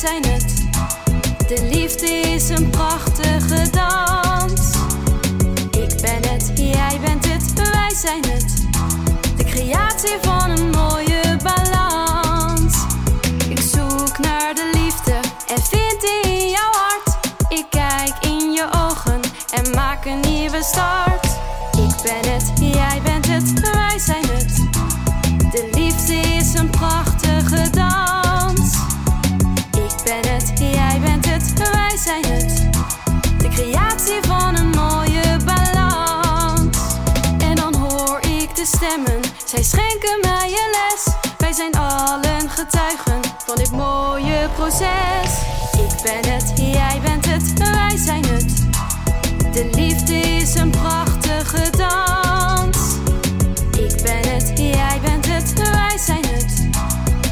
zijn het. De liefde is een prachtige dans. Ik ben het, jij bent het, wij zijn het. De creatie van een mooie balans. Ik zoek naar de liefde en vind die in jouw hart. Ik kijk in je ogen en maak een nieuwe start. Stemmen, zij schenken mij een les. Wij zijn allen getuigen van dit mooie proces. Ik ben het, jij bent het, wij zijn het. De liefde is een prachtige dans. Ik ben het, jij bent het, wij zijn het.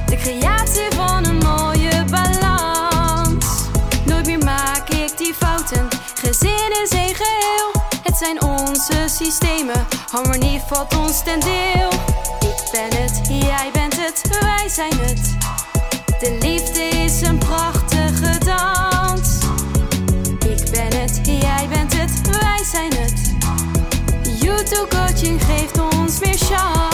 De creatie van een mooie balans. Nooit meer maak ik die fouten, gezin is een geheel systemen. Harmonie valt ons ten deel. Ik ben het, jij bent het, wij zijn het. De liefde is een prachtige dans. Ik ben het, jij bent het, wij zijn het. YouTube coaching geeft ons meer chance.